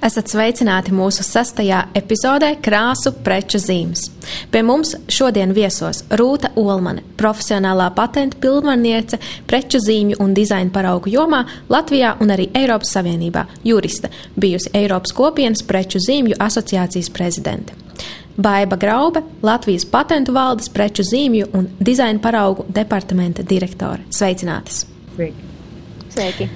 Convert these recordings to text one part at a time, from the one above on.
Esat sveicināti mūsu sastajā epizodē Krāsu preču zīmes. Pie mums šodien viesos Rūta Olmane, profesionālā patentu pilnvarniece preču zīmju un dizaina paraugu jomā Latvijā un arī Eiropas Savienībā, juriste, bijusi Eiropas kopienas preču zīmju asociācijas prezidente. Baiva Graube, Latvijas patentu valdes preču zīmju un dizaina paraugu departamenta direktore. Sveicinātas! Sveiki! Sveiki.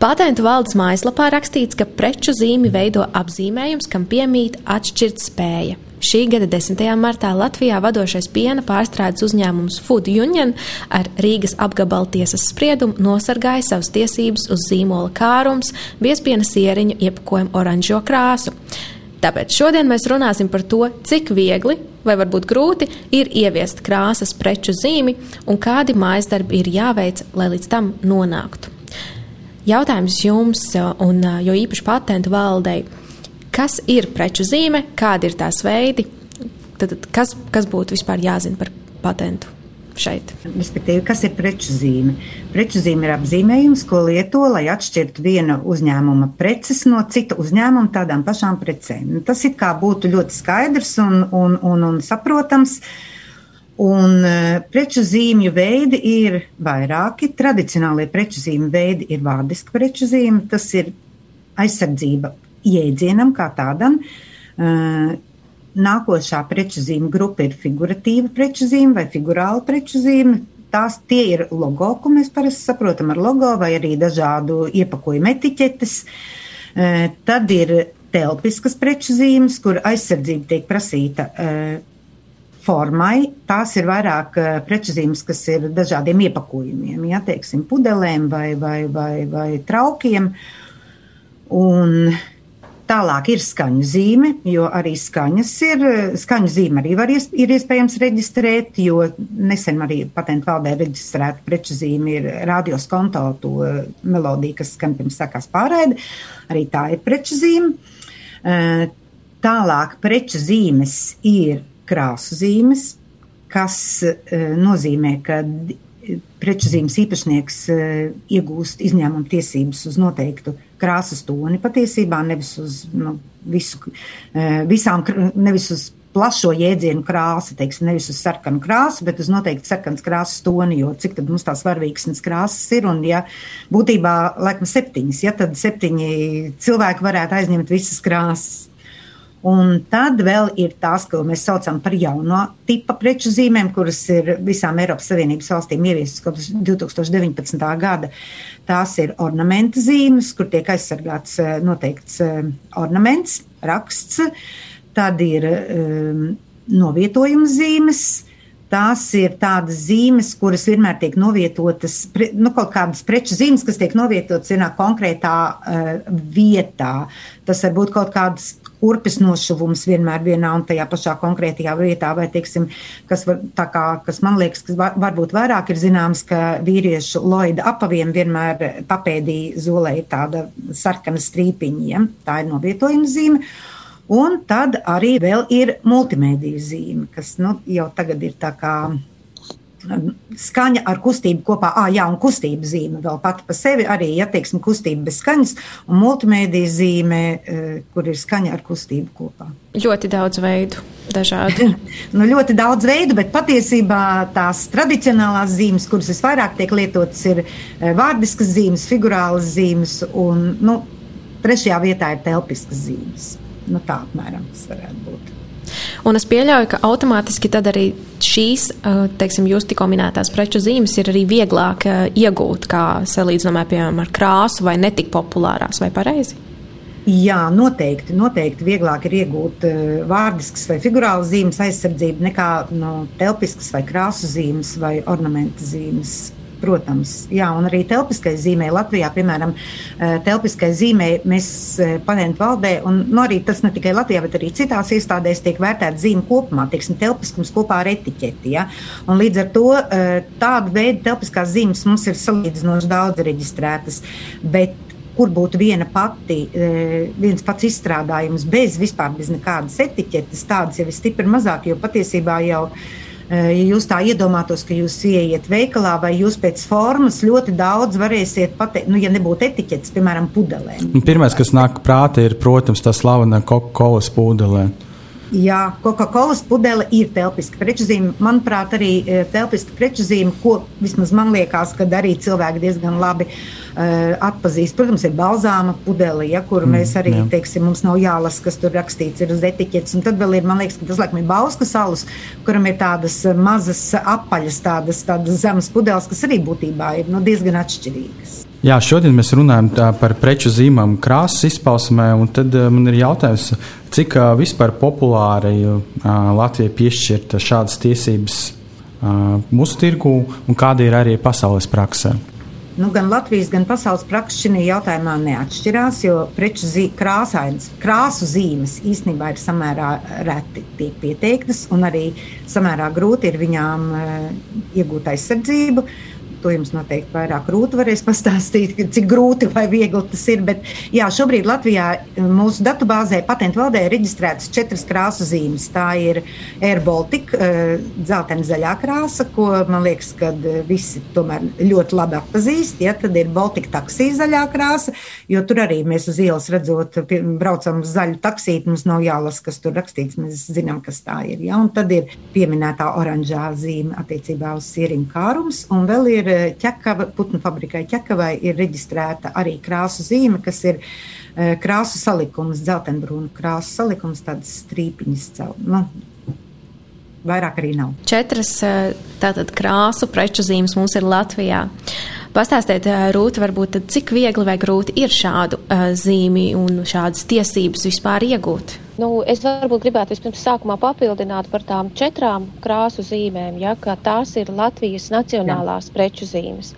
Patentu valdes mājaslapā rakstīts, ka preču zīmi veido apzīmējums, kam piemīt atšķirt spēja. Šī gada 10. martā Latvijā vadošais piena pārstrādes uzņēmums Food Union ar Rīgas apgabala tiesas spriedumu nosargāja savas tiesības uz zīmola kārums, biespiena sieriņu iepakojumu oranžo krāsu. Tāpēc šodien mēs runāsim par to, cik viegli vai varbūt grūti ir ieviest krāsas preču zīmi un kādi mājas darbi ir jāveic, lai līdz tam nonāktu. Jautājums jums, un jo īpaši patentu valdei, kas ir preču zīme, kādi ir tās veidi, tad kas, kas būtu vispār jāzina par patentu? Šeit. Respektīvi, kas ir preču zīme? Preču zīme ir apzīmējums, ko lieto, lai atšķirtu viena uzņēmuma preces no cita uzņēmuma tādām pašām precēm. Nu, tas it kā būtu ļoti skaidrs un, un, un, un saprotams. Uh, Un uh, preču zīmju veidi ir vairāki. Tradicionālie preču zīmju veidi ir vārdiska preču zīme, tas ir aizsardzība jēdzienam kā tādam. Uh, nākošā preču zīmju grupa ir figuratīva preču zīme vai figurāla preču zīme. Tās tie ir logo, ko mēs parasti saprotam ar logo, vai arī dažādu iepakojumu etiķetes. Uh, tad ir telpiskas preču zīmes, kur aizsardzība tiek prasīta formai. Tās ir vairāk eh, prečuzīmes, kas ir dažādiem iepakojumiem, ja teiksim, pudelēm vai, vai, vai, vai traukiem. Un Tālāk ir skaņu zīme, jo arī skaņas ir, skaņu zīme arī var, ies, ir iespējams reģistrēt, jo nesen arī patentu valdē reģistrēta preču zīme ir radios konto to melodiju, kas skan pirms sākās pārēde, arī tā ir preču zīme. Eh, tālāk preču zīmes ir krāsu zīmes, kas uh, nozīmē, ka preču zīmes īpašnieks uh, iegūst izņēmuma tiesības uz noteiktu krāsas toni patiesībā, nevis uz nu, visu, uh, visām, nevis uz plašo jēdzienu krāsu, teiksim, nevis uz sarkanu krāsu, bet uz noteikti sarkanas krāsas toni, jo cik tad mums tās varvīksnes krāsas ir, un ja būtībā, laikam, septiņas, ja tad septiņi cilvēki varētu aizņemt visas krāsas. Un tad vēl ir tās, ko mēs saucam par jauno tipa preču zīmēm, kuras ir visām Eiropas Savienības valstīm ieviestas kopš 2019. gada. Tās ir ornamenta zīmes, kur tiek aizsargāts eh, noteikts eh, ornaments, raksts. Tad ir um, novietojuma zīmes, Tās ir tādas zīmes, kuras vienmēr tiek novietotas, nu, kaut kādas preču zīmes, kas tiek novietotas vienā konkrētā uh, vietā. Tas var būt kaut kādas kurpes nošuvums vienmēr vienā un tajā pašā konkrētajā vietā, vai, teiksim, kas, var, kā, kas man liekas, kas var, varbūt vairāk ir zināms, ka vīriešu loida apaviem vienmēr papēdī zolē tāda sarkana strīpiņa, ja? tā ir novietojuma zīme. Un tad arī vēl ir multimediju zīme, kas nu, jau tagad ir tā kā skaņa ar kustību kopā, ah, jā, un kustība zīme vēl pati pa sevi arī, ja teiksim, kustība bez skaņas, un multimēdija zīme, kur ir skaņa ar kustību kopā. Ļoti daudz veidu, nu, ļoti daudz veidu, bet patiesībā tās tradicionālās zīmes, kuras visvairāk tiek lietotas, ir vārdiskas zīmes, figurālas zīmes, un, nu, trešajā vietā ir telpiskas zīmes. Nu, tā apmēram tas varētu būt. Un es pieļauju, ka automātiski tad arī šīs, teiksim, jūs tikko minētās preču zīmes ir arī vieglāk iegūt, kā salīdzinājumā, piemēram, ar krāsu vai netik populārās, vai pareizi? Jā, noteikti, noteikti vieglāk ir iegūt uh, vārdiskas vai figurālas zīmes aizsardzību nekā no telpiskas vai krāsu zīmes vai ornamentu zīmes. Protams. Jā, un arī telpiskai zīmē Latvijā, piemēram, telpiskai zīmē mēs patentu valdē, un nu, arī tas ne tikai Latvijā, bet arī citās iestādēs tiek vērtēta zīme kopumā, teiksim, telpiskums kopā ar etiķeti. Ja? Un līdz ar to tādu veidu telpiskās zīmes mums ir salīdzinoši daudz reģistrētas. Bet kur būtu viena pati, viens pats izstrādājums bez vispār bez nekādas etiķetes, tādas jau ir stipri mazāk, jo patiesībā jau ja jūs tā iedomātos, ka jūs ieiet veikalā, vai jūs pēc formas ļoti daudz varēsiet pateikt, nu, ja nebūtu etiķetes, piemēram, pudelēm. Pirmais, kas nāk prātā, ir, protams, tā slavena Coca-Cola pudelē. Jā, Coca-Cola pudele ir telpiska preču zīme. Manuprāt, arī telpiska preču zīme, ko vismaz man liekas, ka arī cilvēki diezgan labi uh, atpazīst. Protams, ir balzāma pudele, ja, kur mm, mēs arī, jā. teiksim, mums nav jālasa, kas tur rakstīts ir uz etiķetes. Un tad vēl ir, man liekas, ka tas laikam ir Bauska salus, kuram ir tādas mazas apaļas, tādas, tādas zemes pudeles, kas arī būtībā ir nu, diezgan atšķirīgas. Jā, šodien mēs runājam par preču zīmām, krāsas izpausmē, tad man ir jautājums, cik vispār populāri Latvijai piešķirt šādas tiesības mūsu tirgū un kāda ir arī pasaules praksē. Nu, gan Latvijas, gan pasaules praksa šajā jautājumā neatšķirās, jo preču zī, krāsainas, krāsu zīmes īstenībā ir samērā reti tiek pieteiktas, un arī samērā grūti ir viņām uh, iegūt aizsardzību. Uh, To jums noteikti vairāk rūta varēs pastāstīt, cik grūti vai viegli tas ir. Bet jā, šobrīd Latvijā eh, mūsu datubāzē patentu valdē ir reģistrētas četras krāsu zīmes. Tā ir Air Baltica, eh, dzeltena zaļā krāsa, ko man liekas, ka eh, visi tomēr ļoti labi atpazīst. Ja? Tad ir Baltika taksija zaļā krāsa, jo tur arī mēs uz ielas redzot, braucam uz zaļu taksīti, mums nav jālasa, kas tur rakstīts, mēs zinām, kas tā ir. Ja? Un tad ir pieminētā oranžā zīme attiecībā uz sieriņu kārums, un vēl ir ķekava, putnu fabrikai ķekavai ir reģistrēta arī krāsu zīme, kas ir uh, krāsu salikums, dzeltenbrūnu krāsu salikums, tādas strīpiņas. Nu, vairāk arī nav. Četras tātad krāsu preču zīmes mums ir Latvijā. Pastāstiet, Rūta, varbūt cik viegli vai grūti ir šādu zīmi un šādas tiesības vispār iegūt? Nu, es varbūt gribētu vispirms sākumā papildināt par tām četrām krāsu zīmēm, ja, ka tās ir Latvijas nacionālās Jā. preču zīmes.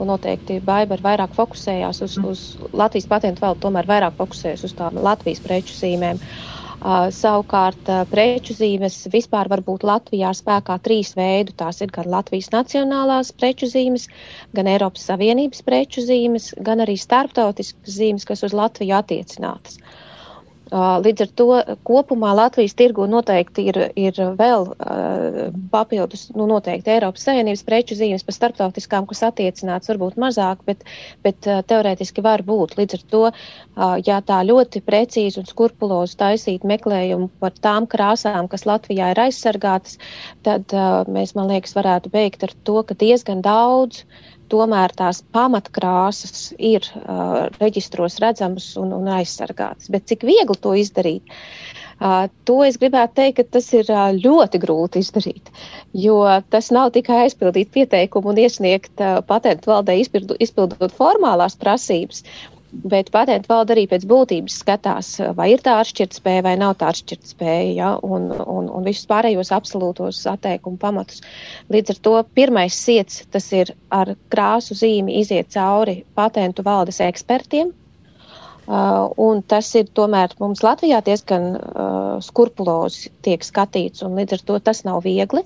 Un noteikti Baiba vairāk fokusējās uz, uz Latvijas patentu vēl, tomēr vairāk fokusējas uz tām Latvijas preču zīmēm. Uh, savukārt uh, preču zīmes vispār var būt Latvijā spēkā trīs veidu. Tās ir gan Latvijas nacionālās preču zīmes, gan Eiropas Savienības preču zīmes, gan arī starptautiskas zīmes, kas uz Latviju attiecinātas. Uh, Līdz ar to kopumā Latvijas tirgu noteikti ir, ir vēl papildus, nu noteikti Eiropas Savienības preču zīmes par starptautiskām, kas attiecināts varbūt mazāk, bet, bet teorētiski var būt. Līdz ar to, ja tā ļoti precīzi un skurpulozi taisīt meklējumu par tām krāsām, kas Latvijā ir aizsargātas, tad mēs, man liekas, varētu beigt ar to, ka diezgan daudz tomēr tās pamatkrāsas ir uh, reģistros redzamas un, un aizsargātas. Bet cik viegli to izdarīt? Uh, to es gribētu teikt, ka tas ir uh, ļoti grūti izdarīt, jo tas nav tikai aizpildīt pieteikumu un iesniegt uh, patentu valdē izpildu, izpildot formālās prasības, Bet patentu valde arī pēc būtības skatās, vai ir tā atšķirtspēja vai nav tā atšķirtspēja, ja, un, un, un visus pārējos absolūtos atteikumu pamatus. Līdz ar to pirmais siets, tas ir ar krāsu zīmi iziet cauri patentu valdes ekspertiem, Uh, un tas ir tomēr mums Latvijā diezgan uh, skrupulozi tiek skatīts, un līdz ar to tas nav viegli.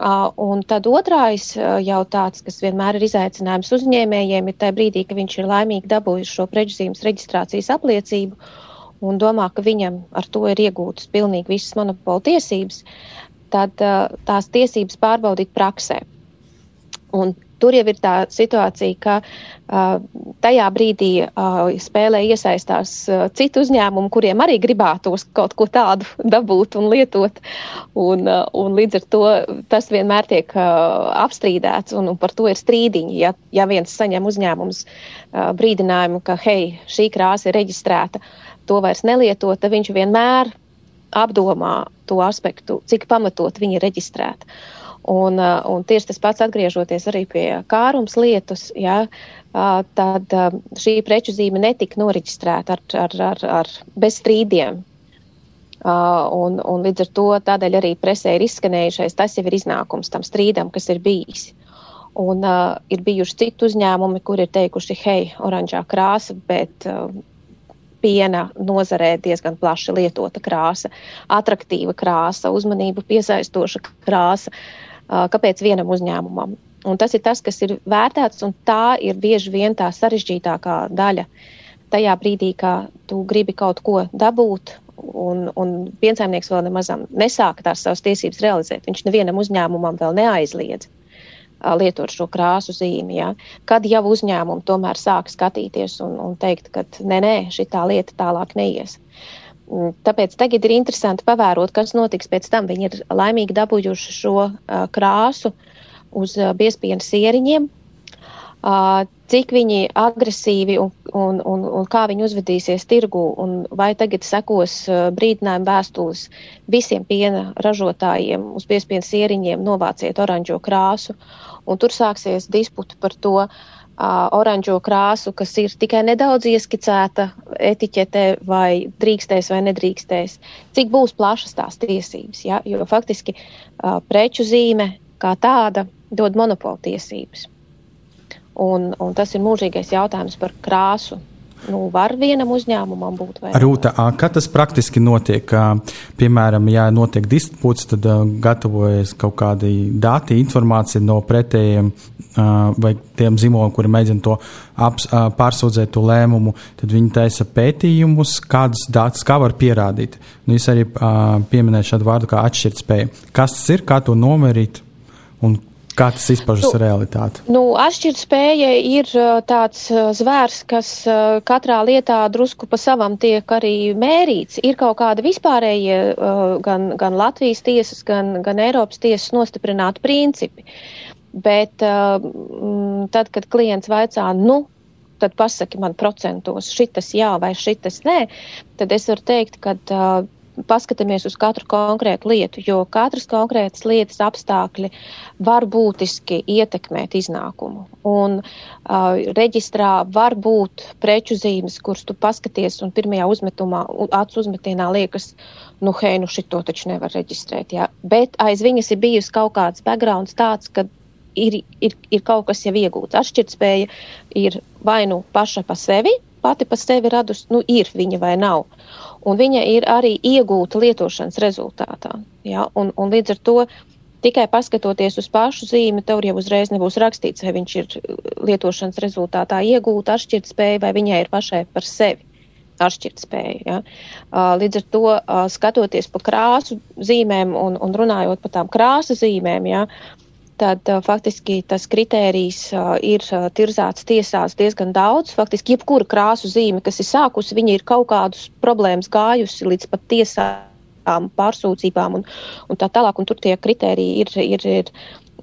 Un tad otrais jau tāds, kas vienmēr ir izaicinājums uzņēmējiem, ir tajā brīdī, ka viņš ir laimīgi dabūjis šo prečuzīmes reģistrācijas apliecību un domā, ka viņam ar to ir iegūtas pilnīgi visas monopola tiesības, tad tās tiesības pārbaudīt praksē. Un Tur jau ir tā situācija, ka uh, tajā brīdī uh, spēlē iesaistās uh, citu uzņēmumu, kuriem arī gribētos kaut ko tādu dabūt un lietot. Un, uh, un līdz ar to tas vienmēr tiek uh, apstrīdēts un, un par to ir strīdiņi. Ja, ja viens saņem uzņēmums uh, brīdinājumu, ka hei, šī krāsa ir reģistrēta, to vairs nelietot, tad viņš vienmēr apdomā to aspektu, cik pamatot viņa ir reģistrēta. Uh, un tieši tas pats atgriežoties arī pie kārums lietus, ja, uh, tad šī preču zīme netika noreģistrēta ar, ar, ar, ar bez strīdiem. Un, un līdz ar to tādēļ arī presē ir izskanējušais, tas jau ir iznākums tam strīdam, kas ir bijis. Un uh, ir bijuši citi uzņēmumi, kuri ir teikuši, hei, oranžā krāsa, bet uh, piena nozarē diezgan plaši lietota krāsa, attraktīva krāsa, uzmanību piesaistoša krāsa. Uh, kāpēc vienam uzņēmumam? Un tas ir tas, kas ir vērtēts, un tā ir bieži vien tā sarežģītākā daļa. Tajā brīdī, kad tu gribi kaut ko dabūt, un, un piensaimnieks vēl nemaz nesāka tās savas tiesības realizēt, viņš nevienam uzņēmumam vēl neaizliedz lietot šo krāsu zīmi. Ja? Kad jau uzņēmumi tomēr sāk skatīties un, un teikt, ka nē, nē, šī lieta tālāk neies. Mm, tāpēc tagad ir interesanti pavērot, kas notiks pēc tam. Viņi ir laimīgi dabūjuši šo krāsu uz biespienu sieriņiem, cik viņi agresīvi un, un, un, un kā viņi uzvedīsies tirgu, un vai tagad sekos brīdinājuma vēstules visiem piena ražotājiem uz piespienas ieriņiem novāciet oranžo krāsu, un tur sāksies disputa par to uh, oranžo krāsu, kas ir tikai nedaudz ieskicēta etiķetē, vai drīkstēs vai nedrīkstēs, cik būs plašas tās tiesības, ja? jo faktiski preču zīme kā tāda dod monopolu tiesības. Un, un tas ir mūžīgais jautājums par krāsu. Nu, var vienam uzņēmumam būt? Rūta, kā tas praktiski notiek? Piemēram, ja notiek disputs, tad gatavojas kaut kādi dati, informācija no pretējiem vai tiem zīmoliem, kuri mēģina to aps, pārsūdzēt, to lēmumu, tad viņi taisa pētījumus, kādus datus, kā var pierādīt. Nu, es arī pieminēju šādu vārdu kā atšķirtspēja. Kas tas ir, kā to nomērīt un Kā tas izpaužas nu, realitāte? Nu, atšķirtspēja ir tāds zvērs, kas katrā lietā drusku pa savam tiek arī mērīts. Ir kaut kāda vispārējie gan, gan Latvijas tiesas, gan, gan Eiropas tiesas nostiprināti principi. Bet tad, kad klients vaicā, nu, tad pasaki man procentos, šitas jā vai šitas nē, tad es varu teikt, ka paskatāmies uz katru konkrētu lietu, jo katras konkrētas lietas apstākļi var būtiski ietekmēt iznākumu. Un uh, reģistrā var būt preču zīmes, kuras tu paskaties un pirmajā uzmetumā, acu uzmetienā liekas, nu, hei, nu šito taču nevar reģistrēt, jā. Bet aiz viņas ir bijusi kaut kāds backgrounds tāds, ka ir, ir, ir kaut kas jau iegūts. Atšķirtspēja ir vai nu paša pa sevi, pati pa sevi radusi, nu, ir viņa vai nav un viņa ir arī iegūta lietošanas rezultātā. Ja? Un, un līdz ar to tikai paskatoties uz pašu zīmi, tev jau uzreiz nebūs rakstīts, vai viņš ir lietošanas rezultātā iegūta atšķirtspēja vai viņai ir pašai par sevi. Atšķirtspēja. Ja? Līdz ar to skatoties pa krāsu zīmēm un, un runājot par tām krāsu zīmēm, ja, tad uh, faktiski tas kritērijs uh, ir uh, tirzāts tiesās diezgan daudz. Faktiski jebkura krāsu zīme, kas ir sākusi, viņa ir kaut kādus problēmas gājusi līdz pat tiesām, pārsūdzībām un, un tā tālāk, un tur tie kritēriji ir, ir, ir,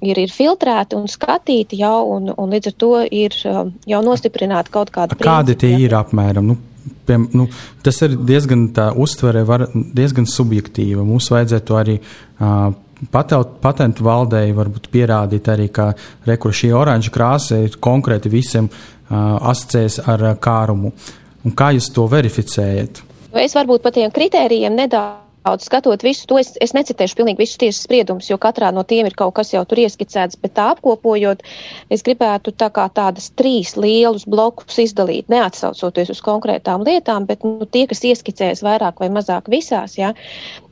ir, ir filtrēti un skatīti jau, un, un līdz ar to ir jau nostiprināti kaut kādi. Kādi tie ir apmēram? Nu? Piem, nu, tas ir diezgan tā uztvere, var, diezgan subjektīva. Mums vajadzētu arī uh, patentu valdei varbūt pierādīt arī, ka rekur šī oranža krāsa ir konkrēti visiem uh, asociējas ar kārumu. Un kā jūs to verificējat? Es varbūt par tiem kritērijiem nedaudz skatot visu to, es, es necitēšu pilnīgi visus tiesas spriedumus, jo katrā no tiem ir kaut kas jau tur ieskicēts, bet tā apkopojot, es gribētu tā kā tādas trīs lielus blokus izdalīt, neatsaucoties uz konkrētām lietām, bet nu, tie, kas ieskicēs vairāk vai mazāk visās, ja,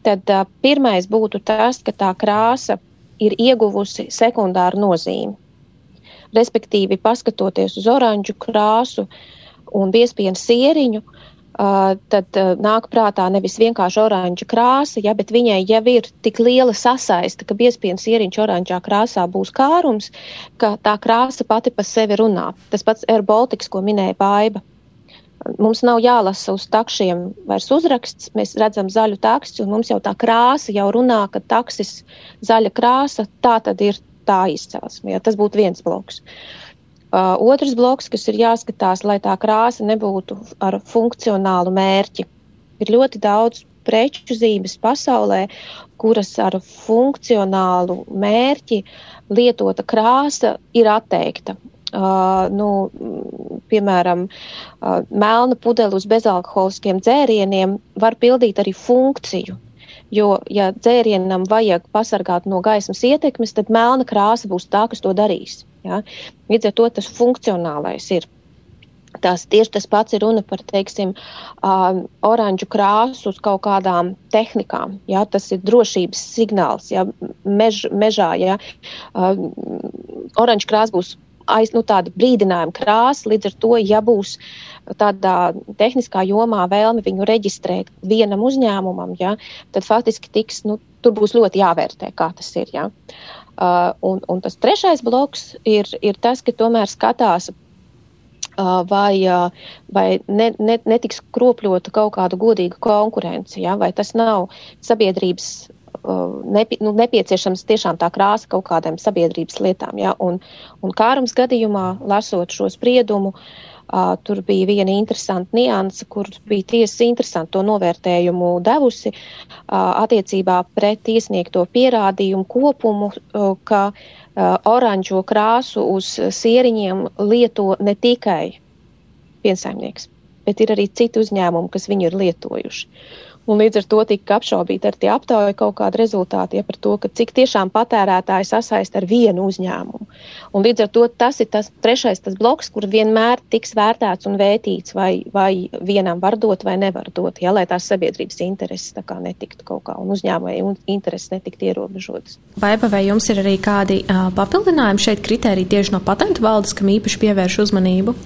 tad uh, pirmais būtu tas, ka tā krāsa ir ieguvusi sekundāru nozīmi. Respektīvi, paskatoties uz oranžu krāsu un biespienu sieriņu, uh, tad uh, nāk prātā nevis vienkārši oranža krāsa, ja, bet viņai jau ir tik liela sasaiste, ka biespienu sieriņš oranžā krāsā būs kārums, ka tā krāsa pati pa sevi runā. Tas pats Air Baltics, ko minēja Baiba. Mums nav jālasa uz takšiem vairs uzraksts, mēs redzam zaļu takstu, un mums jau tā krāsa jau runā, ka taksis zaļa krāsa, tā tad ir tā izcelsme. Ja, tas būtu viens bloks. Uh, otrs bloks, kas ir jāskatās, lai tā krāsa nebūtu ar funkcionālu mērķi. Ir ļoti daudz preču zīmes pasaulē, kuras ar funkcionālu mērķi lietota krāsa ir atteikta. Uh, nu, piemēram, uh, melna pudele uz bezalkoholiskiem dzērieniem var pildīt arī funkciju. Jo, ja dzērienam vajag pasargāt no gaismas ietekmes, tad melna krāsa būs tā, kas to darīs. Ja? Līdz ar to tas funkcionālais ir. Tas tieši tas pats ir runa par, teiksim, uh, oranžu krāsu uz kaut kādām tehnikām. Ja? Tas ir drošības signāls, ja mež, mežā, ja uh, oranžu krāsa būs aiz nu, tāda brīdinājuma krāsa. Līdz ar to, ja būs tādā tehniskā jomā vēlme viņu reģistrēt vienam uzņēmumam, ja, tad faktiski tiks, nu, tur būs ļoti jāvērtē, kā tas ir. Ja. Uh, un, un tas trešais bloks ir, ir tas, ka tomēr skatās. Uh, vai, uh, vai ne, ne, netiks kropļota kaut kāda godīga konkurence, ja? vai tas nav sabiedrības Uh, nepi, nu, nepieciešams tiešām tā krāsa kaut kādām sabiedrības lietām. Ja? Un, un kārums gadījumā, lasot šo spriedumu, uh, tur bija viena interesanta nianse, kur bija tiesa interesanti to novērtējumu devusi uh, attiecībā pret iesniegto pierādījumu kopumu, uh, ka uh, oranžo krāsu uz sieriņiem lieto ne tikai piensaimnieks, bet ir arī citi uzņēmumi, kas viņu ir lietojuši. Un līdz ar to tika apšaubīti ar tie aptauja kaut kādi rezultāti ja, par to, cik tiešām patērētāji sasaist ar vienu uzņēmumu. Un līdz ar to tas ir tas trešais tas bloks, kur vienmēr tiks vērtēts un vētīts, vai, vai vienam var dot vai nevar dot, ja, lai tās sabiedrības intereses netiktu kaut kā un uzņēmēju intereses netiktu ierobežotas. Vai, vai jums ir arī kādi uh, papildinājumi šeit kritēriji tieši no patentu valdes, kam īpaši pievērš uzmanību?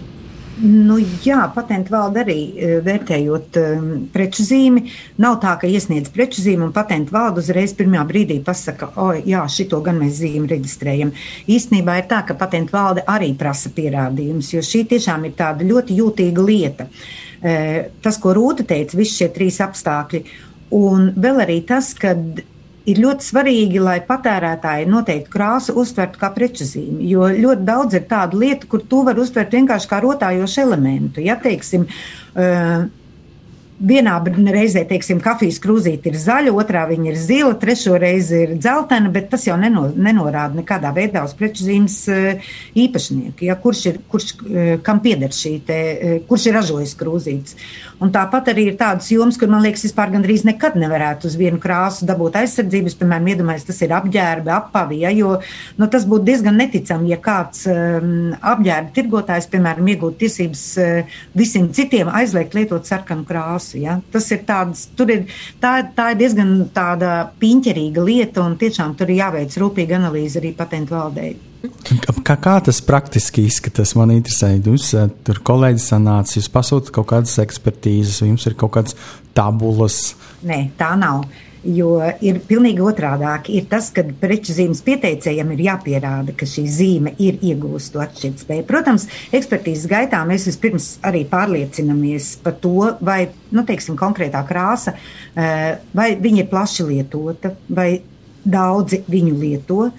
Nu, jā, patentu valde arī e, vērtējot um, preču zīmi. Nav tā, ka iesniedz preču zīmi un patentu valde uzreiz pirmā brīdī pasaka, o, jā, šito gan mēs zīmi reģistrējam. Īstenībā ir tā, ka patentu valde arī prasa pierādījumus, jo šī tiešām ir tāda ļoti jūtīga lieta. E, tas, ko Rūta teica, visi šie trīs apstākļi. Un vēl arī tas, ka ir ļoti svarīgi, lai patērētāji noteikti krāsu uztvertu kā preču zīmi, jo ļoti daudz ir tādu lietu, kur to var uztvert vienkārši kā rotājošu elementu. Ja, teiksim, uh, vienā reizē, teiksim, kafijas krūzīte ir zaļa, otrā viņa ir zila, trešo reizi ir dzeltena, bet tas jau neno, nenorāda nekādā veidā uz preču zīmes eh, īpašnieku, ja, kurš ir, kurš, eh, kam pieder šī te, eh, kurš ir ražojis krūzītes. Un tāpat arī ir tādas jomas, kur, man liekas, vispār gandrīz nekad nevarētu uz vienu krāsu dabūt aizsardzības, piemēram, iedomājies, tas ir apģērbi, apavi, ja, jo nu, tas būtu diezgan neticami, ja kāds um, apģērbi tirgotājs, piemēram, iegūtu tiesības uh, visiem citiem aizliegt lietot sarkanu krāsu visu. Ja? Tas ir tāds, ir, tā, tā ir diezgan tāda piņķerīga lieta, un tiešām tur ir jāveic rūpīga analīze arī patentu valdei. Kā, kā tas praktiski izskatās? Man interesē, jūs eh, tur kolēģi sanāca, jūs pasūtat kaut kādas ekspertīzes, vai jums ir kaut kādas tabulas? Nē, tā nav. Jo ir pilnīgi otrādāk. Ir tas, ka preču zīmes pieteicējiem ir jāpierāda, ka šī zīme ir iegūsta atšķirtspēju. Protams, ekspertīzes gaitā mēs vispirms arī pārliecinamies par to, vai, nu, teiksim, konkrētā krāsa, eh, vai viņa ir plaši lietota, vai daudzi viņu lieto.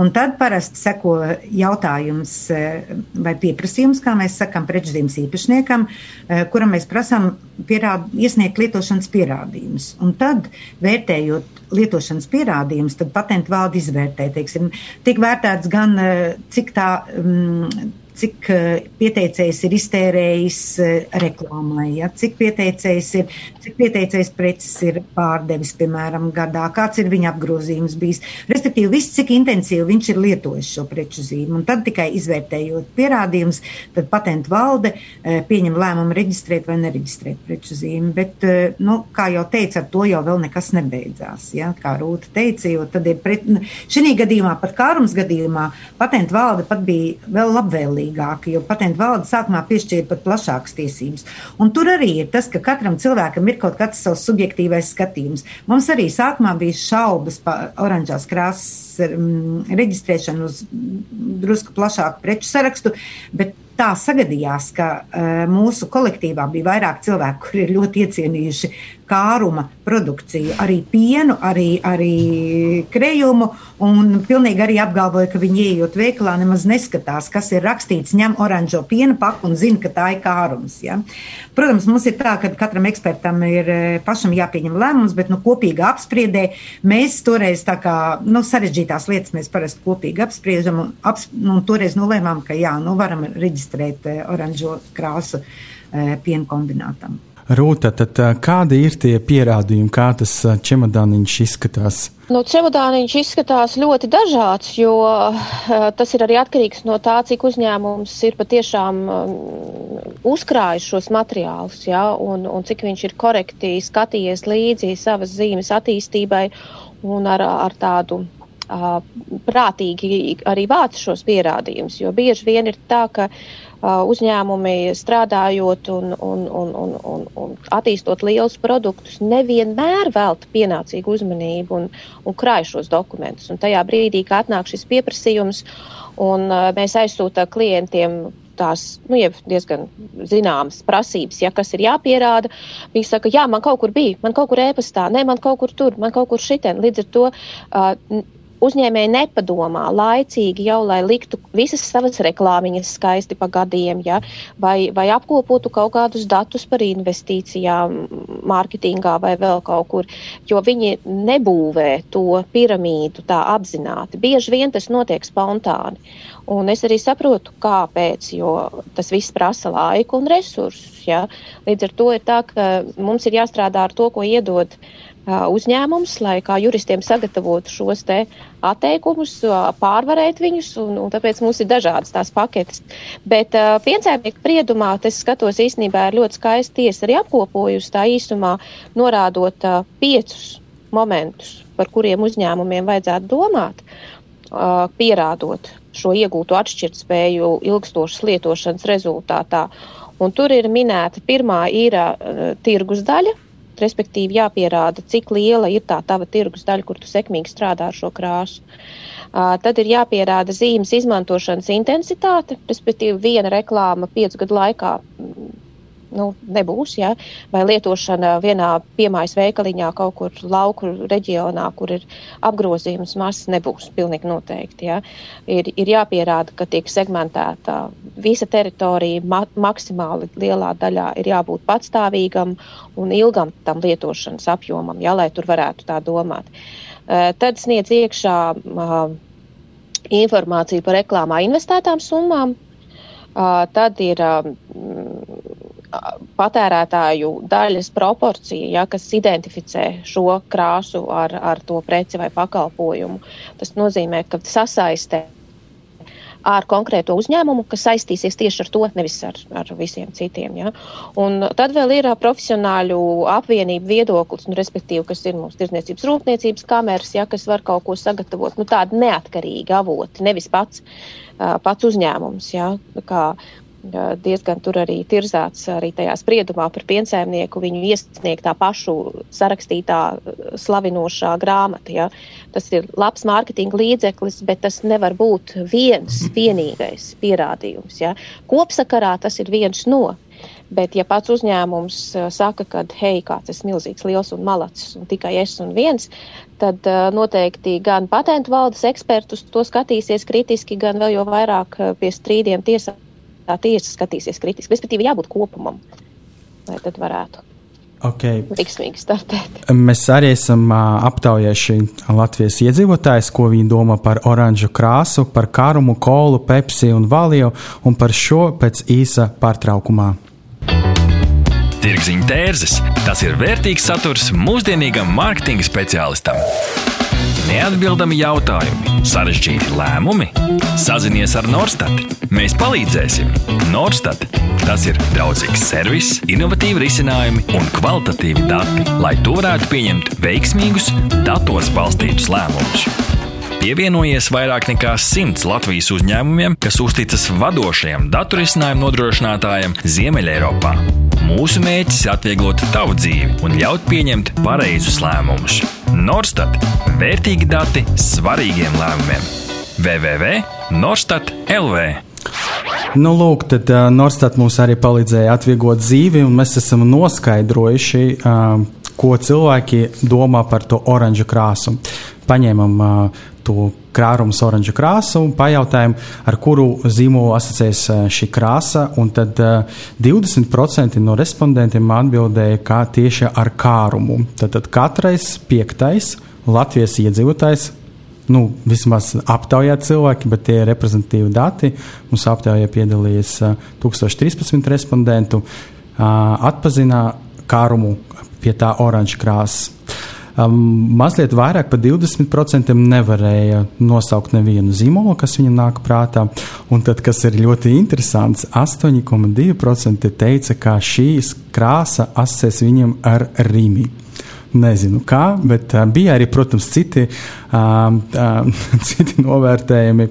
Un tad parasti seko jautājums eh, vai pieprasījums, kā mēs sakām, prečzīmes īpašniekam, eh, kuram mēs prasām pierād, iesniegt lietošanas pierādījumus. Un tad, vērtējot lietošanas pierādījumus, tad patentu valde izvērtē, teiksim, tik vērtēts gan, eh, cik tā. Um, cik eh, pieteicējs ir iztērējis eh, reklāmai, ja? cik pieteicējs ir, cik pieteicējs preces ir pārdevis, piemēram, gadā, kāds ir viņa apgrozījums bijis. Respektīvi, viss, cik intensīvi viņš ir lietojis šo preču zīmi. Un tad tikai izvērtējot pierādījumus, tad patentu valde eh, pieņem lēmumu reģistrēt vai nereģistrēt preču zīmi. Bet, nu, kā jau teicu, ar to jau vēl nekas nebeidzās. Ja? Kā Rūta teica, jo tad ir pret, šī gadījumā, pat kārums gadījumā, patentu valde pat bija vēl labvēlīga elastīgāka, jo patentu valde sākumā piešķīra pat plašākas tiesības. Un tur arī ir tas, ka katram cilvēkam ir kaut kāds savs subjektīvais skatījums. Mums arī sākumā bija šaubas par oranžās krāsas um, reģistrēšanu uz drusku plašāku preču sarakstu, bet tā sagadījās, ka uh, mūsu kolektīvā bija vairāk cilvēku, kuri ir ļoti iecienījuši kāruma produkciju, arī pienu, arī, arī krejumu, un pilnīgi arī apgalvoja, ka viņi ieejot veikalā nemaz neskatās, kas ir rakstīts, ņem oranžo piena paku un zina, ka tā ir kārums. Ja? Protams, mums ir tā, ka katram ekspertam ir eh, pašam jāpieņem lēmums, bet nu, kopīgā apspriedē mēs toreiz tā kā nu, sarežģītās lietas mēs parasti kopīgi apspriežam un, aps, nu, un toreiz nolēmām, ka jā, nu varam reģistrēt eh, oranžo krāsu eh, piena kombinātam. Rūta, tad kādi ir tie pierādījumi, kā tas čemodāniņš izskatās? Nu, čemodāniņš izskatās ļoti dažāds, jo tas ir arī atkarīgs no tā, cik uzņēmums ir patiešām uzkrājis šos materiālus, ja, un, un cik viņš ir korekti skatījies līdzi savas zīmes attīstībai un ar, ar tādu prātīgi arī vāc šos pierādījumus, jo bieži vien ir tā, ka uzņēmumi strādājot un, un, un, un, un, un attīstot lielus produktus, nevienmēr velta pienācīgu uzmanību un, un krāj šos dokumentus. Un tajā brīdī, kad atnāk šis pieprasījums, un mēs aizsūtām klientiem tās nu, diezgan zināmas prasības, ja kas ir jāpierāda. Viņi saka, jā, man kaut kur bija, man kaut kur ēpastā, ne, man kaut kur tur, man kaut kur šitien. Līdz ar to uh, uzņēmēji nepadomā laicīgi jau, lai liktu visas savas reklāmiņas skaisti pa gadiem, ja, vai, vai apkopotu kaut kādus datus par investīcijām, mārketingā vai vēl kaut kur, jo viņi nebūvē to piramīdu tā apzināti. Bieži vien tas notiek spontāni. Un es arī saprotu, kāpēc, jo tas viss prasa laiku un resursus. Ja? Līdz ar to ir tā, ka mums ir jāstrādā ar to, ko iedod uh, uzņēmums, lai kā juristiem sagatavotu šos te atteikumus, pārvarēt viņus, un, un tāpēc mums ir dažādas tās paketes. Bet uh, piensēmnieku priedumā, es skatos īstenībā ir ļoti skaisti tiesa arī apkopojusi tā īsumā, norādot uh, piecus momentus, par kuriem uzņēmumiem vajadzētu domāt, uh, pierādot šo iegūto atšķirtspēju ilgstošas lietošanas rezultātā. Un tur ir minēta pirmā ir uh, tirgus daļa, respektīvi jāpierāda, cik liela ir tā tava tirgus daļa, kur tu sekmīgi strādā ar šo krāsu. Uh, tad ir jāpierāda zīmes izmantošanas intensitāte, respektīvi viena reklāma piecu gadu laikā nu, nebūs. Ja? Vai lietošana vienā piemājas veikaliņā kaut kur lauku reģionā, kur ir apgrozījums mazs, nebūs pilnīgi noteikti. Ja? Ir, ir jāpierāda, ka tiek segmentēta visa teritorija ma maksimāli lielā daļā, ir jābūt patstāvīgam un ilgam tam lietošanas apjomam, ja? lai tur varētu tā domāt. Tad sniedz iekšā uh, informāciju par reklāmā investētām summām. Uh, tad ir uh, patērētāju daļas proporcija, ja, kas identificē šo krāsu ar, ar to preci vai pakalpojumu. Tas nozīmē, ka sasaistē ar konkrēto uzņēmumu, kas saistīsies tieši ar to, nevis ar, ar visiem citiem. Ja? Un tad vēl ir profesionāļu apvienību viedoklis, nu, respektīvi, kas ir mūsu tirzniecības rūpniecības kameras, ja, kas var kaut ko sagatavot, nu, tādi neatkarīgi avoti, nevis pats, pats uzņēmums. Ja? Kā, diezgan tur arī tirzāts arī tajā spriedumā par piensēmnieku viņu iesniegtā pašu sarakstītā slavinošā grāmata. Ja. Tas ir labs mārketinga līdzeklis, bet tas nevar būt viens vienīgais pierādījums. Ja. Kopsakarā tas ir viens no. Bet, ja pats uzņēmums saka, ka, hei, kāds ir milzīgs, liels un malacis, un tikai es un viens, tad uh, noteikti gan patentu valdes ekspertus to skatīsies kritiski, gan vēl jau vairāk pie strīdiem tiesā tā tiesa skatīsies kritiski. Respektīvi, jābūt kopumam, lai tad varētu. Okay. Mēs arī esam aptaujājuši Latvijas iedzīvotājus, ko viņi domā par oranžu krāsu, par karumu, kolu, pepsi un valiju, un par šo pēc īsa pārtraukumā. Tirziņa tērzes - tas ir vērtīgs saturs mūsdienīgam mārketinga speciālistam. Neatbildami jautājumi, sarežģīti lēmumi. Sazinies ar Norstat. Mēs palīdzēsim. Norstat. Tas ir draudzīgs servis, innovatīvi risinājumi un kvalitatīvi dati, lai tu varētu pieņemt veiksmīgus, datos balstītus lēmumus. Pievienojies vairāk nekā simts Latvijas uzņēmumiem, kas uzticas vadošajam datorisinājumu nodrošinātājam Ziemeļeiropā. Mūsu mērķis ir atvieglot tavu dzīvi un ļaut pieņemt pareizus lēmumus. Norstat - vērtīgi dati svarīgiem lēmumiem. www.norstat LV Nu, lūk, tad uh, Norstat mums arī palīdzēja atvieglot dzīvi, un mēs esam noskaidrojuši, uh, ko cilvēki domā par to oranžu krāsu. Paņēmam uh, to krārumu oranžu krāsu un pajautājām, ar kuru zīmolu asociēs šī krāsa. Tad uh, 20% no respondentiem atbildēja, ka tieši ar kārumu. Tad, tad katrais piektais Latvijas iedzīvotājs. Nu, vismaz aptaujāt cilvēki, bet tie ir reprezentatīvi dati. Mums aptaujā piedalījās uh, 1013 respondentu. Uh, atpazīstina kārumu pie tā oranža krāsas. Um, mazliet vairāk par 20% nevarēja nosaukt nevienu zīmolu, kas viņam nāk prātā. Un tad, kas ir ļoti interesants, 8,2% teica, ka šīs krāsa asociēs viņam ar Rīmi. Nezinu kā, bet uh, bija arī, protams, citi, uh, uh, citi novērtējumi.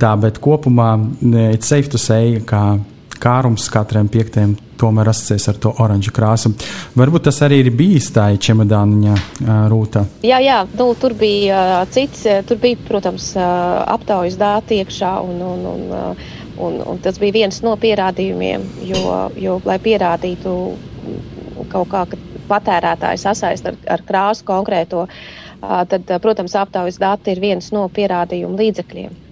Tā, bet kopumā ir safe to say, ka kārums katram piektajam tomēr asociēs ar to oranžu krāsu. Varbūt tas arī ir bijis tā čemodāniņa rūta. Jā, jā nu, tur bija cits, tur bija, protams, aptaujas dāti iekšā un, un, un, un, un tas bija viens no pierādījumiem, jo, jo lai pierādītu kaut kā, ka patērētājs sasaist ar, ar krāsu konkrēto, tad, protams, aptaujas dati ir viens no pierādījumu līdzekļiem.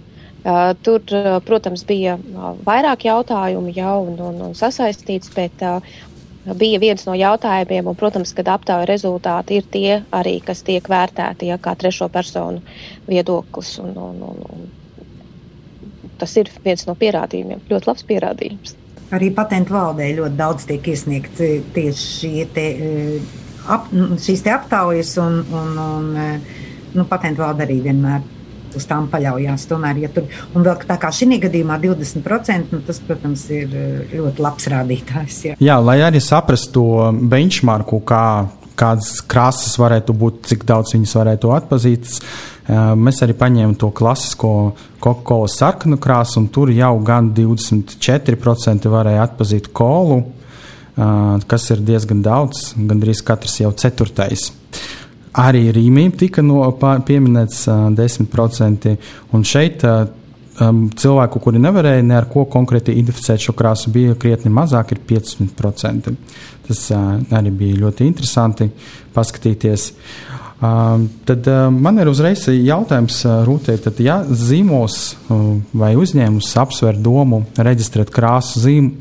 Tur, protams, bija vairāk jautājumu jau un, un, un sasaistīts, bet bija viens no jautājumiem, un, protams, kad aptauja rezultāti ir tie arī, kas tiek vērtēti ja, kā trešo personu viedoklis. Un, un, un, un tas ir viens no pierādījumiem, ļoti labs pierādījums. Arī patentu valdē ļoti daudz tiek iesniegts tieši šie te, ap, šīs te aptaujas, un, un, un nu, patentu valde arī vienmēr uz tām paļaujās. Tomēr, ja tur, un vēl tā kā šī gadījumā 20%, nu, tas, protams, ir eh, ļoti labs rādītājs. Jā, jā lai arī saprastu to benchmarku, kā, kādas krāsas varētu būt, cik daudz viņas varētu atpazīt. Eh, mēs arī paņēmām to klasisko Coca-Cola sarkanu krāsu, un tur jau gan 24% varēja atpazīt kolu, eh, kas ir diezgan daudz, gandrīz katrs jau ceturtais. Arī Rīmī tika no, pieminēts uh, 10%, un šeit uh, um, cilvēku, kuri nevarēja ne ar ko konkrēti identificēt šo krāsu, bija krietni mazāk, ir 15%. Tas uh, arī bija ļoti interesanti paskatīties. Uh, tad uh, man ir uzreiz jautājums uh, Rūtē, tad, ja zīmos uh, vai uzņēmums apsver domu reģistrēt krāsu zīmu,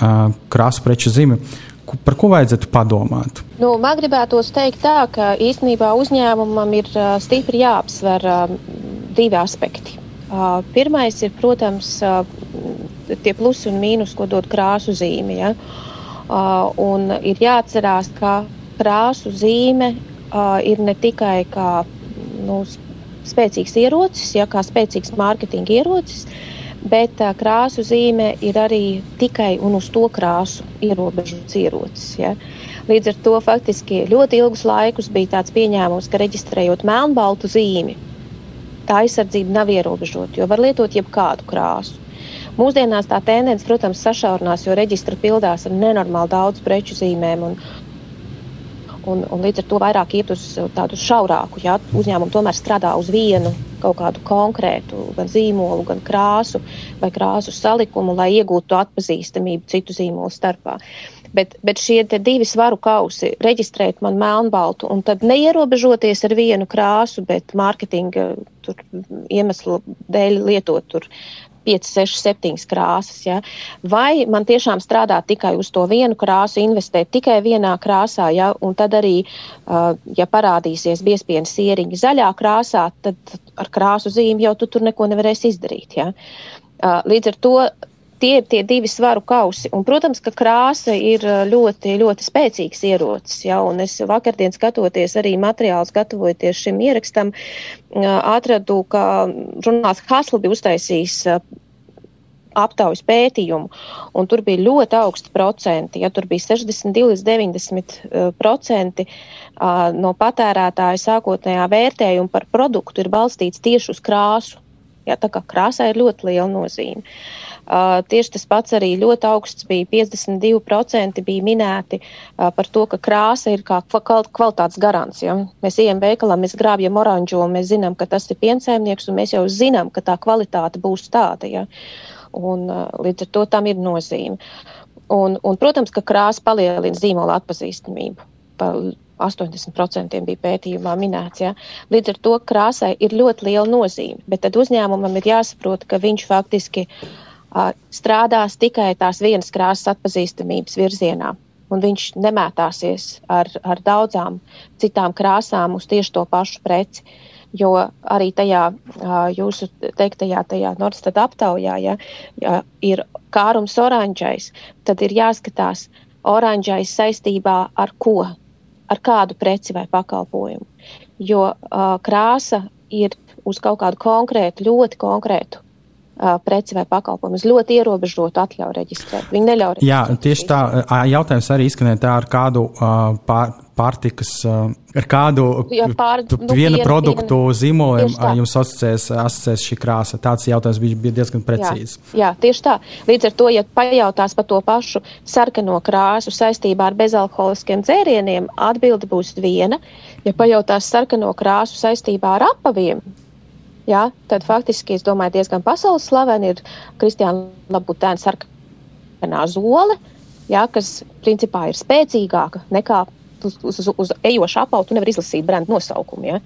uh, krāsu preču zīmi, par ko vajadzētu padomāt? Nu, man gribētos teikt tā, ka īstenībā uzņēmumam ir stipri jāapsver divi aspekti. Pirmais ir, protams, tie plusi un mīnus, ko dod krāsu zīme. Ja? Un ir jāatcerās, ka krāsu zīme ir ne tikai kā nu, spēcīgs ierocis, ja, kā spēcīgs mārketinga ierocis, uh, bet uh, krāsu zīme ir arī tikai un uz to krāsu ierobežots ierocis. Ja. Līdz ar to faktiski ļoti ilgus laikus bija tāds pieņēmums, ka reģistrējot melnbaltu zīmi, tā aizsardzība nav ierobežota, jo var lietot jebkādu krāsu. Mūsdienās tā tendence, protams, sašaurinās, jo reģistra pildās ar nenormāli daudz preču zīmēm. Un, un, un līdz ar to vairāk iet uz tādu šaurāku. Ja? Uzņēmumi tomēr strādā uz vienu kaut kādu konkrētu gan zīmolu, gan krāsu vai krāsu salikumu, lai iegūtu atpazīstamību citu zīmolu starpā. Bet, bet šie divi svaru kausi, reģistrēt man melnbaltu un tad neierobežoties ar vienu krāsu, bet mārketinga iemeslu dēļ lietot tur 5, 6, 7 krāsas. Ja? Vai man tiešām strādāt tikai uz to vienu krāsu, investēt tikai vienā krāsā, ja? un tad arī, uh, ja parādīsies biespienu sieriņa zaļā krāsā, tad ar krāsu zīmi jau tu tur neko nevarēsi izdarīt. Ja? Uh, līdz ar to tie ir tie divi svaru kausi. Un, protams, ka krāsa ir ļoti, ļoti spēcīgs ierocis. Ja, un es vakardien skatoties arī materiālus, gatavojoties šim ierakstam, atradu, ka žurnāls Hasla bija uztaisījis aptaujas pētījumu, un tur bija ļoti augsti procenti. Ja tur bija 62 līdz 90 procenti no patērētāja sākotnējā vērtējuma par produktu ir balstīts tieši uz krāsu. Ja, tā kā krāsai ir ļoti liela nozīme. Uh, tieši tas pats arī ļoti augsts bija 52% bija minēti par to, ka krāsa ir kā kvalitātes garants. Ja? Mēs ejam veikalā, mēs grābjam oranžo, mēs zinām, ka tas ir piensaimnieks, un mēs jau zinām, ka tā kvalitāte būs tāda. Ja? Un, līdz ar to tam ir nozīme. Un, un, protams, ka krāsa palielina zīmola atpazīstamību. Pa 80% bija pētījumā minēts. Ja? Līdz ar to krāsai ir ļoti liela nozīme, bet tad uzņēmumam ir jāsaprot, ka viņš faktiski uh, strādās tikai tās vienas krāsas atpazīstamības virzienā. Un viņš nemētāsies ar, ar daudzām citām krāsām uz tieši to pašu preci. Jo arī tajā jūsu teiktajā, tajā Nordstāda aptaujā, ja, ja ir kārums oranžais, tad ir jāskatās, oranžais saistībā ar ko, ar kādu preci vai pakalpojumu. Jo krāsa ir uz kaut kādu konkrētu, ļoti konkrētu preci vai pakalpojumu, uz ļoti ierobežotu atļauju reģistrēt. Viņi neļauj reģistrēt. Jā, tieši tā, jautājums arī izskanēja tā ar kādu pār, pārtikas, ar kādu Jā, pār, nu, vienu piena, produktu piena. zīmoliem jums asociēs, asociēs šī krāsa. Tāds jautājums bija, bija diezgan precīzs. Jā, jā, tieši tā. Līdz ar to, ja pajautās par to pašu sarkano krāsu saistībā ar bezalkoholiskiem dzērieniem, atbilde būs viena. Ja pajautās sarkano krāsu saistībā ar apaviem, jā, tad faktiski, es domāju, diezgan pasaules slaveni ir Kristiāna Labutēna sarkanā zole, jā, kas principā ir spēcīgāka nekā uz, uz, uz, uz ejošu apavu. Tu nevari izlasīt brendu nosaukumu, jā.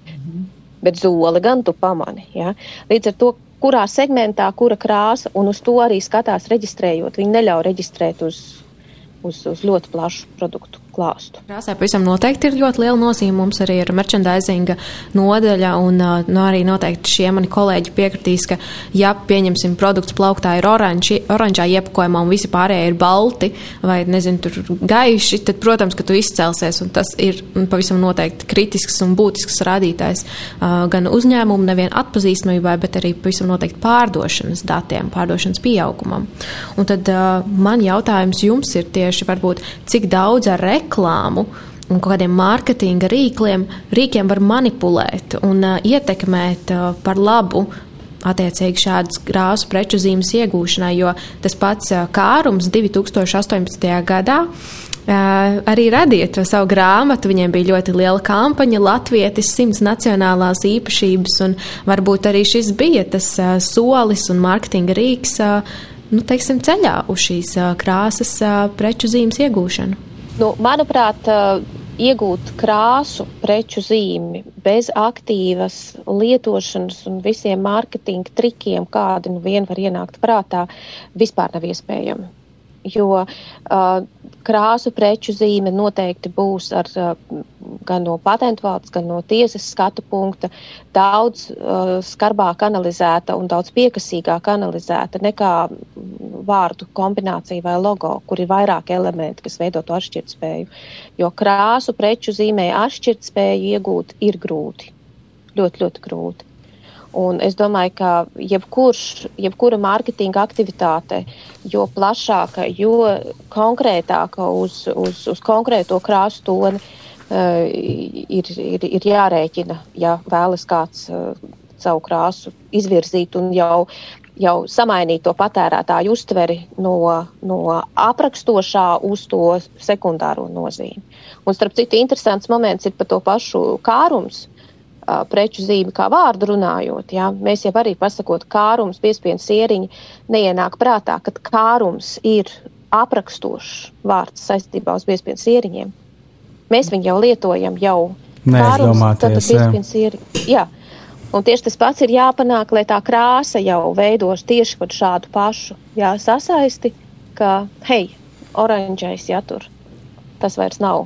Bet zole gan tu pamani. Jā. Līdz ar to, kurā segmentā, kura krāsa, un uz to arī skatās reģistrējot. Viņi neļauj reģistrēt uz, uz, uz ļoti plašu produktu klāstu. Krāsai pavisam noteikti ir ļoti liela nozīme. Mums arī ir merchandisinga nodaļa, un nu, arī noteikti šie mani kolēģi piekritīs, ka, ja pieņemsim produkts plauktā ir oranži, oranžā iepakojumā un visi pārējie ir balti vai, nezinu, tur gaiši, tad, protams, ka tu izcelsies, un tas ir mm, pavisam noteikti kritisks un būtisks rādītājs gan uzņēmumu nevien atpazīstamībai, bet arī pavisam noteikti pārdošanas datiem, pārdošanas pieaugumam. Un tad man jautājums jums ir tieši varbūt, cik daudz ar reklāmu un kādiem mārketinga rīkliem, rīkiem var manipulēt un uh, ietekmēt uh, par labu attiecīgi šādas grāsu preču zīmes iegūšanai, jo tas pats Kārums 2018. gadā arī radīja to savu grāmatu. Viņiem bija ļoti liela kampaņa, Latvijas simts nacionālās īpašības, un varbūt arī šis bija tas solis un mārketinga rīks, nu, teiksim, ceļā uz šīs krāsas preču zīmes iegūšanu. Nu, manuprāt, uh, iegūt krāsu, preču zīmi bez aktīvas lietošanas un visiem mārketinga trikiem, kādi nu vien var ienākt prātā, vispār nav iespējami. Jo uh, krāsu preču zīme noteikti būs ar, uh, gan no patentu valsts, gan no tiesas skatu punkta daudz uh, skarbāk analizēta un daudz piekasīgāk analizēta nekā vārdu kombinācija vai logo, kur ir vairāk elementi, kas veido to atšķirtspēju. Jo krāsu preču zīmē atšķirtspēju iegūt ir grūti. Ļoti, ļoti grūti. Un es domāju, ka jebkurš, jebkura mārketinga aktivitāte, jo plašāka, jo konkrētāka uz, uz, uz konkrēto krāsu toni, uh, ir, ir, ir jārēķina, ja vēlas kāds uh, savu krāsu izvirzīt un jau, jau samainīt to patērētāju uztveri no, no aprakstošā uz to sekundāro nozīmi. Un, starp citu, interesants moments ir par to pašu kārums preču zīmi kā vārdu runājot, jā, mēs jau arī pasakot kārums, piespiedu sieriņi, neienāk prātā, ka kārums ir aprakstošs vārds saistībā uz piespiedu sieriņiem. Mēs viņu jau lietojam jau. Neaizdomāties, jā. Un tieši tas pats ir jāpanāk, lai tā krāsa jau veidos tieši par šādu pašu jā, sasaisti, ka, hei, oranžais, ja tur tas vairs nav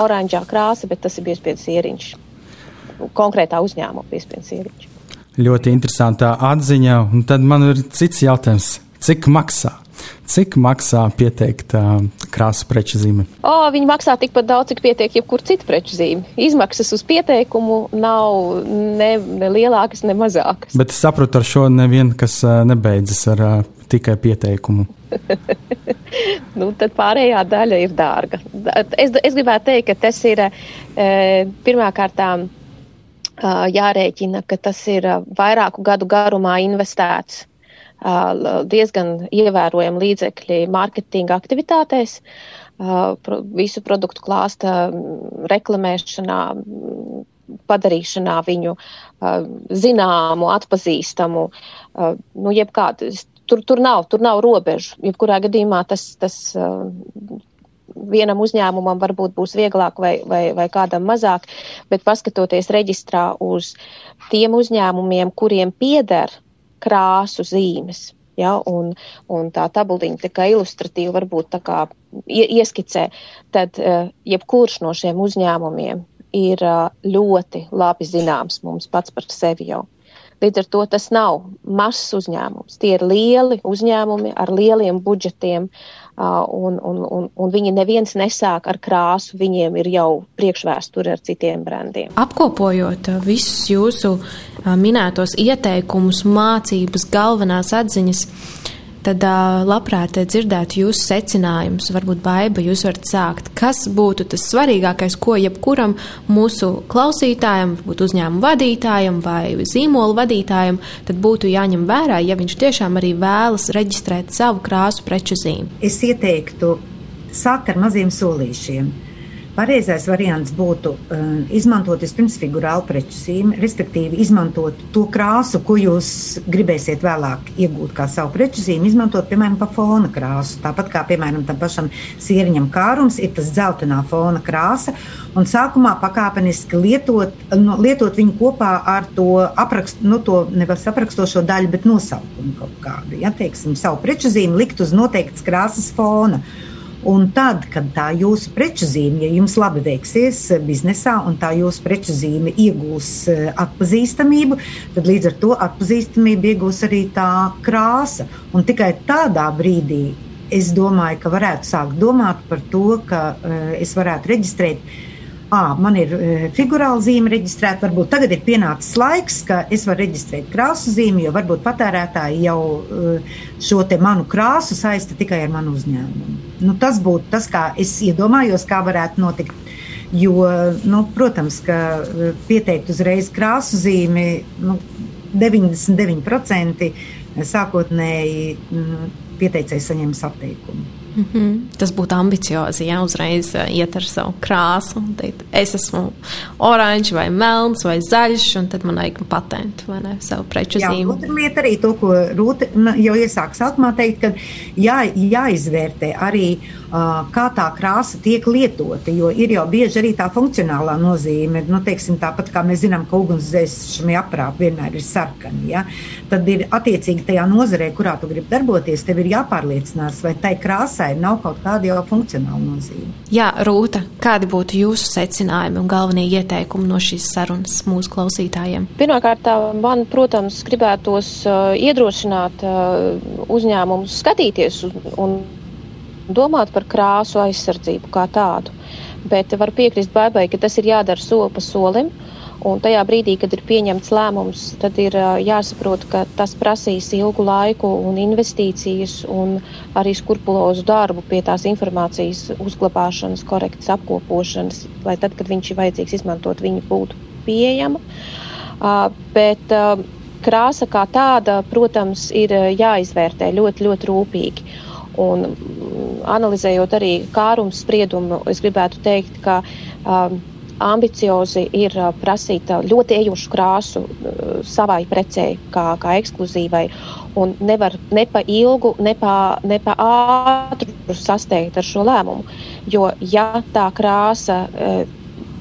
oranžā krāsa, bet tas ir piespiedu sieriņš konkrētā uzņēmuma piespiedu. Ļoti interesantā atziņa. Un tad man ir cits jautājums. Cik maksā? Cik maksā pieteikt uh, krāsu preču zīmi? O, viņi maksā tikpat daudz, cik pietiek jebkur cita preču zīme. Izmaksas uz pieteikumu nav ne, ne lielākas, ne mazākas. Bet es saprotu, ar šo nevien, kas uh, nebeidzas ar uh, tikai pieteikumu. nu, tad pārējā daļa ir dārga. Es, es gribētu teikt, ka tas ir e, pirmkārtām jārēķina, ka tas ir vairāku gadu garumā investēts diezgan ievērojami līdzekļi mārketinga aktivitātēs, visu produktu klāsta reklamēšanā, padarīšanā viņu zināmu, atpazīstamu, nu, jebkādu. Tur, tur, nav, tur nav robežu. Jebkurā gadījumā tas, tas vienam uzņēmumam varbūt būs vieglāk vai, vai, vai kādam mazāk, bet paskatoties reģistrā uz tiem uzņēmumiem, kuriem pieder krāsu zīmes. Ja, un, un tā tabuliņa tā kā ilustratīva varbūt tā kā ieskicē, tad uh, jebkurš no šiem uzņēmumiem ir uh, ļoti labi zināms mums pats par sevi jau. Līdz ar to tas nav mazs uzņēmums. Tie ir lieli uzņēmumi ar lieliem budžetiem, un, un, un, un viņi neviens nesāk ar krāsu, viņiem ir jau priekšvēsture ar citiem brandiem. Apkopojot visus jūsu minētos ieteikumus, mācības, galvenās atziņas, tad uh, labprāt dzirdētu jūsu secinājumus. Varbūt baiba jūs varat sākt. Kas būtu tas svarīgākais, ko jebkuram mūsu klausītājam, varbūt uzņēmumu vadītājam vai zīmolu vadītājam, tad būtu jāņem vērā, ja viņš tiešām arī vēlas reģistrēt savu krāsu preču zīmi? Es ieteiktu sākt ar maziem solīšiem. Pareizais variants būtu uh, izmantot vispirms figurālu preču zīmi, respektīvi izmantot to krāsu, ko jūs gribēsiet vēlāk iegūt kā savu preču zīmi, izmantot, piemēram, pa fona krāsu. Tāpat kā, piemēram, tam pašam sieriņam kārums ir tas dzeltenā fona krāsa, un sākumā pakāpeniski lietot, no, lietot viņu kopā ar to aprakstu, nu, to nevis aprakstošo daļu, bet nosaukumu kaut kādu. Ja, teiksim, savu preču zīmi likt uz noteiktas krāsas fona. Un tad, kad tā jūsu preču zīme, ja jums labi veiksies eh, biznesā, un tā jūsu preču zīme iegūs eh, atpazīstamību, tad līdz ar to atpazīstamību iegūs arī tā krāsa. Un tikai tādā brīdī es domāju, ka varētu sākt domāt par to, ka uh, es varētu reģistrēt à, man ir uh, figurāla zīme reģistrēta, varbūt tagad ir pienācis laiks, ka es varu reģistrēt krāsu zīmi, jo varbūt patērētāji jau uh, šo manu krāsu saista tikai ar manu uzņēmumu. Nu, tas būtu tas, kā es iedomājos, kā varētu notikt. Jo, nu, protams, ka pieteikt uzreiz krāsu zīmi nu, 99% sākotnēji mm, pieteicējs saņems atteikumu. Mm -hmm. Tas būtu ambiciozi, ja uzreiz uh, iet ar savu krāsu. Teikt, es esmu oranžs, vai melns, vai zaļš, un tad man vajag patentu vai ne savu preču zīmi. Otra lieta arī to, ko Rūta jau iesāk sākumā teikt, ka jā, jāizvērtē arī, kā tā krāsa tiek lietota, jo ir jau bieži arī tā funkcionālā nozīme. Nu, teiksim, tāpat kā mēs zinām, ka ugunsdzēsšanai aprāp vienmēr ir sarkani, ja? tad ir attiecīgi tajā nozarē, kurā tu gribi darboties, tev ir jāpārliecinās, vai tai krāsai nav kaut kāda jau funkcionāla nozīme. Jā, Rūta, kādi būtu jūsu secinājumi un galvenie ieteikumi no šīs sarunas mūsu klausītājiem? Pirmkārt, man, protams, gribētos uh, iedrošināt uh, uzņēmumus skatīties un, un domāt par krāsu aizsardzību kā tādu. Bet var piekrist Baibai, ka tas ir jādara soli pa solim. Un tajā brīdī, kad ir pieņemts lēmums, tad ir jāsaprot, ka tas prasīs ilgu laiku un investīcijas un arī skrupulozu darbu pie tās informācijas uzglabāšanas, korektas apkopošanas, lai tad, kad viņš ir vajadzīgs izmantot, viņa būtu pieejama. Bet krāsa kā tāda, protams, ir jāizvērtē ļoti, ļoti rūpīgi. Un analizējot arī kārums spriedumu, es gribētu teikt, ka um, ambiciozi ir prasīt ļoti ejošu krāsu savai precei, kā, kā ekskluzīvai. Un nevar ne pa ilgu, ne pa, ne pa ātru sasteigt ar šo lēmumu. Jo, ja tā krāsa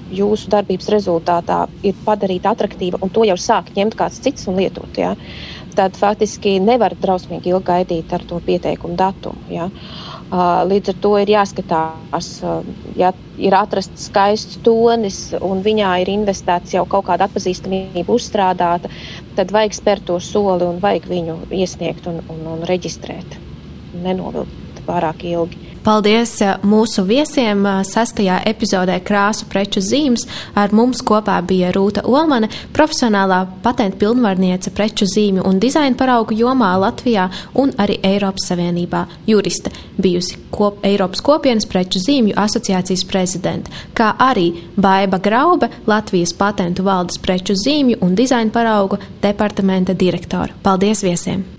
jūsu darbības rezultātā ir padarīta attraktīva, un to jau sāk ņemt kāds cits un lietot, ja, tad faktiski nevar drausmīgi ilgi gaidīt ar to pieteikumu datumu. Ja. Līdz ar to ir jāskatās, ja ir atrasts skaists tonis un viņā ir investēts jau kaut kāda atpazīstamība uzstrādāta, tad vajag spērt to soli un vajag viņu iesniegt un, un, un reģistrēt. Nenovilkt pārāk ilgi. Paldies eh, mūsu viesiem eh, sastajā epizodē Krāsu preču zīmes. Ar mums kopā bija Rūta Olmane, profesionālā patentu pilnvarniece preču zīmju un dizaina paraugu jomā Latvijā un arī Eiropas Savienībā juriste, bijusi kop, Eiropas kopienas preču zīmju asociācijas prezidenta, kā arī Baiba Graube, Latvijas patentu valdes preču zīmju un dizaina paraugu departamenta direktora. Paldies viesiem!